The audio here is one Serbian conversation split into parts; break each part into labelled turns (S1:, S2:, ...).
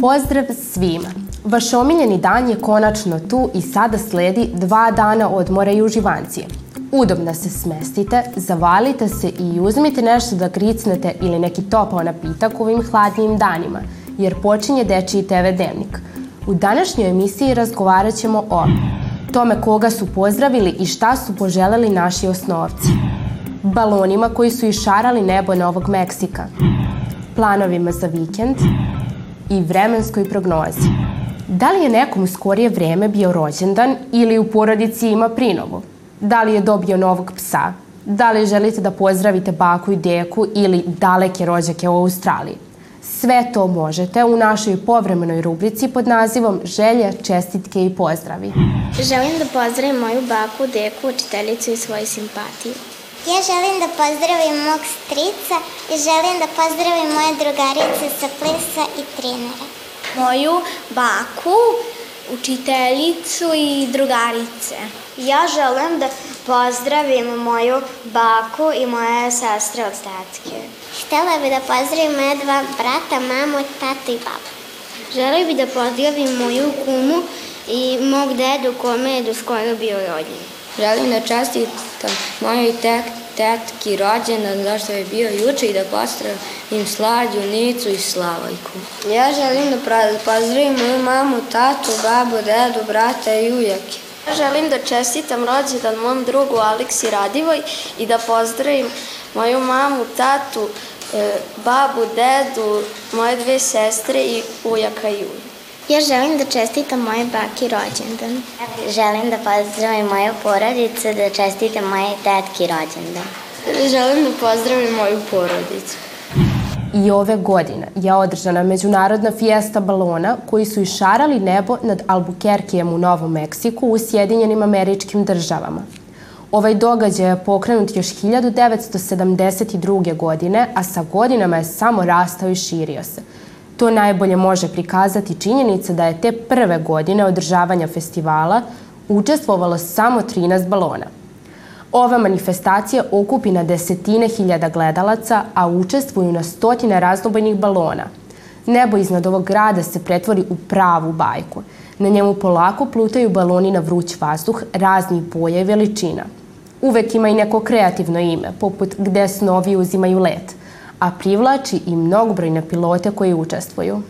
S1: Pozdrav svima! Vaš omiljeni dan je konačno tu i sada sledi dva dana odmora i uživancije. Udobno se smestite, zavalite se i uzmite nešto da gricnete ili neki topao napitak u ovim hladnijim danima, jer počinje Dečiji TV Dnevnik. U današnjoj emisiji razgovarat ćemo o tome koga su pozdravili i šta su poželeli naši osnovci, balonima koji su išarali nebo Novog Meksika, planovima za vikend i vremenskoj prognozi. Da li je nekom u skorije vreme bio rođendan ili u porodici ima prinovu? Da li je dobio novog psa? Da li želite da pozdravite baku i deku ili daleke rođake u Australiji? Sve to možete u našoj povremenoj rubrici pod nazivom Želje, čestitke i pozdravi.
S2: Želim da pozdravim moju baku, deku, učiteljicu i svoju simpatiju.
S3: Ja želim da pozdravim mog strica i želim da pozdravim moje drugarice sa plesa i trenera.
S2: Moju baku, učiteljicu i drugarice.
S4: Ja želim da pozdravim moju baku i moje sestre od statke.
S3: Htela bi da pozdravim moje dva brata, mamu, tatu i babu.
S5: Želim bi da pozdravim moju kumu i mog dedu kome je do skoro bio rođen.
S6: Želim da čestitam mojoj tek, tetki rođendan zašto je bio juče i da pozdravim Slađu, Nicu i Slavojku.
S7: Ja želim da pozdravim moju mamu, tatu, babu, dedu, brata i ujake.
S8: Ja želim da čestitam rođendan mom drugu Aleksi Radivoj i da pozdravim moju mamu, tatu, babu, dedu, moje dve sestre i ujaka i ujaka.
S2: Ja želim da čestitam moje baki rođendan.
S9: Želim da pozdravim moju porodicu, da čestitam moje tetki rođendan.
S8: Želim da pozdravim moju porodicu.
S1: I ove godine je održana međunarodna fijesta balona koji su išarali nebo nad Albuquerquejem u Novom Meksiku u Sjedinjenim američkim državama. Ovaj događaj je pokrenut još 1972. godine, a sa godinama je samo rastao i širio se. To najbolje može prikazati činjenica da je te prve godine održavanja festivala učestvovalo samo 13 balona. Ova manifestacija okupi na desetine hiljada gledalaca, a učestvuju na stotine raznobojnih balona. Nebo iznad ovog grada se pretvori u pravu bajku. Na njemu polako plutaju baloni na vruć vazduh raznih boja i veličina. Uvek ima i neko kreativno ime, poput Gde snovi uzimaju let – a privlači i mnogobrojne pilote koji učestvuju.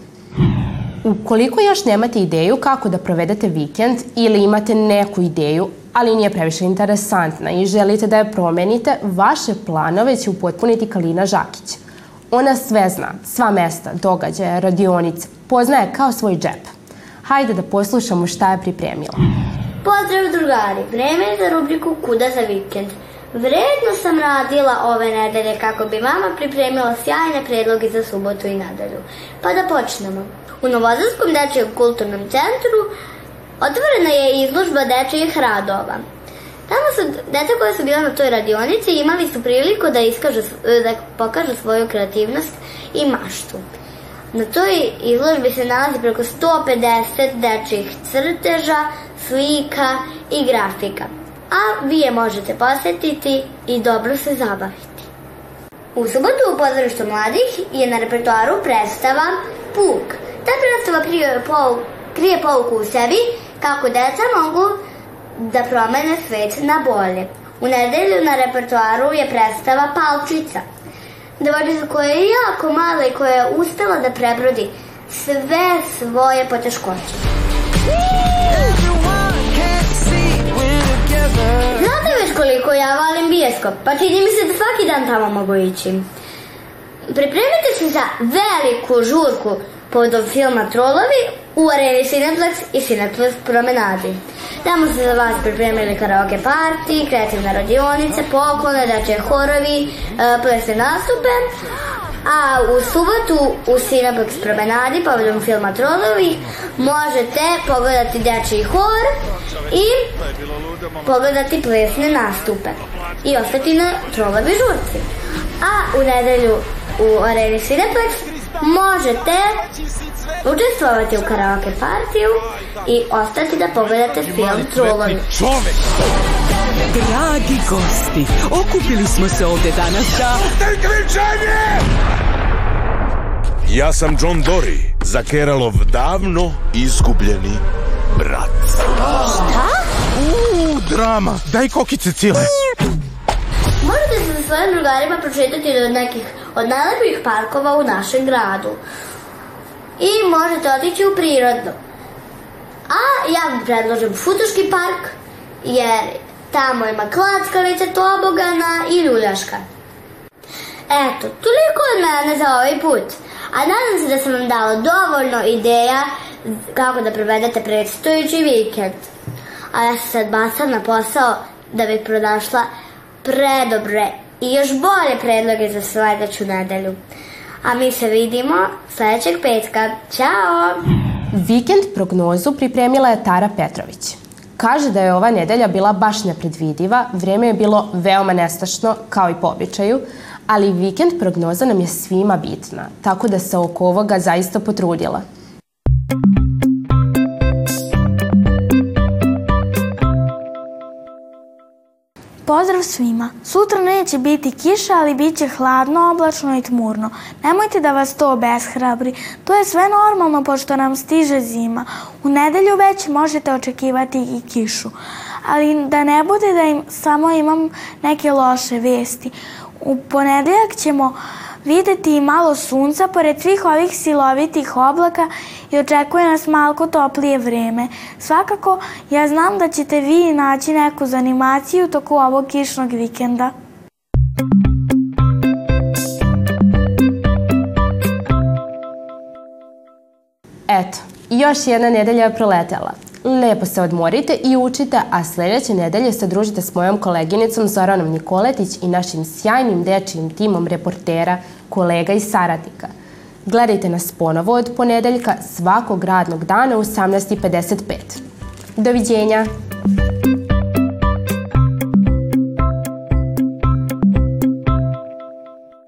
S1: Ukoliko još nemate ideju kako da provedete vikend ili imate neku ideju, ali nije previše interesantna i želite da je promenite, vaše planove će upotpuniti Kalina Žakić. Ona sve zna, sva mesta, događaje, radionice, poznaje kao svoj džep. Hajde da poslušamo šta je pripremila.
S5: Pozdrav drugari, vreme je za rubriku Kuda za vikend – Vredno sam radila ove nedelje kako bi mama pripremila sjajne predloge za subotu i nedelju. Pa da počnemo. U Novozarskom dečjem kulturnom centru otvorena je izložba dečijih radova. Tamo su deca koja su bila na toj radionici imali su priliku da, iskažu, da pokažu svoju kreativnost i maštu. Na toj izložbi se nalazi preko 150 dečjih crteža, slika i grafika a vi je možete posetiti i dobro se zabaviti. U subotu u pozorištu mladih je na repertoaru predstava Puk. Ta predstava krije, pou, krije pouku u sebi kako deca mogu da promene svet na bolje. U nedelju na repertoaru je predstava Palčica. Devojčica koja je jako mala i koja je ustala da prebrodi sve svoje poteškoće. Znate već koliko ja volim bioskop, pa čini mi se da svaki dan tamo mogu ići. Pripremite se za veliku žurku povodom filma Trolovi u areni Cineplex i Cineplex promenadi. Tamo su za vas pripremili karaoke party, kreativne radionice, poklone, dače horovi, e, plesne nastupe, a u subotu u Cineplex promenadi povodom filma Trolovi možete pogledati dečiji hor i pogledati plesne nastupe i ostati na Trolovi žurci. A u nedelju u areni Cineplex možete učestvovati u karaoke partiju i ostati da pogledate film Trolovi.
S10: Dragi gosti, okupili smo se ovde danas da...
S11: Ja sam John Dory, za Keralov davno izgubljeni brat.
S5: Šta?
S11: Uuu, drama. Daj kokice cile.
S5: Možete se sa svojim drugarima pročitati do nekih od najlepih parkova u našem gradu. I možete otići u prirodno. A ja vam predložim Futoški park, jer tamo ima klackalice, tobogana i ljuljaška. Eto, toliko od mene za ovaj put. A nadam se da sam vam dala dovoljno ideja kako da provedete predstojući vikend. A ja se sad bacam na posao da bih pronašla predobre i još bolje predloge za sledeću nedelju. A mi se vidimo sledećeg petka. Ćao!
S1: Vikend prognozu pripremila je Tara Petrović. Kaže da je ova nedelja bila baš nepredvidiva, vreme je bilo veoma nestašno, kao i po običaju, ali vikend prognoza nam je svima bitna, tako da se oko ovoga zaista potrudila.
S12: Pozdrav svima! Sutra neće biti kiša, ali bit će hladno, oblačno i tmurno. Nemojte da vas to obeshrabri. To je sve normalno pošto nam stiže zima. U nedelju već možete očekivati i kišu. Ali da ne bude da im samo imam neke loše vesti. U ponedeljak ćemo videti i malo sunca pored svih ovih silovitih oblaka i očekuje nas malko toplije vreme. Svakako, ja znam da ćete vi naći neku zanimaciju toku ovog kišnog vikenda.
S1: Eto, još jedna nedelja je proletela. Lepo se odmorite i učite, a sledeće nedelje se družite s mojom koleginicom Zoranom Nikoletić i našim sjajnim dečijim timom reportera, kolega i saradnika. Gledajte nas ponovo od ponedeljka svakog radnog dana u 18.55. Doviđenja!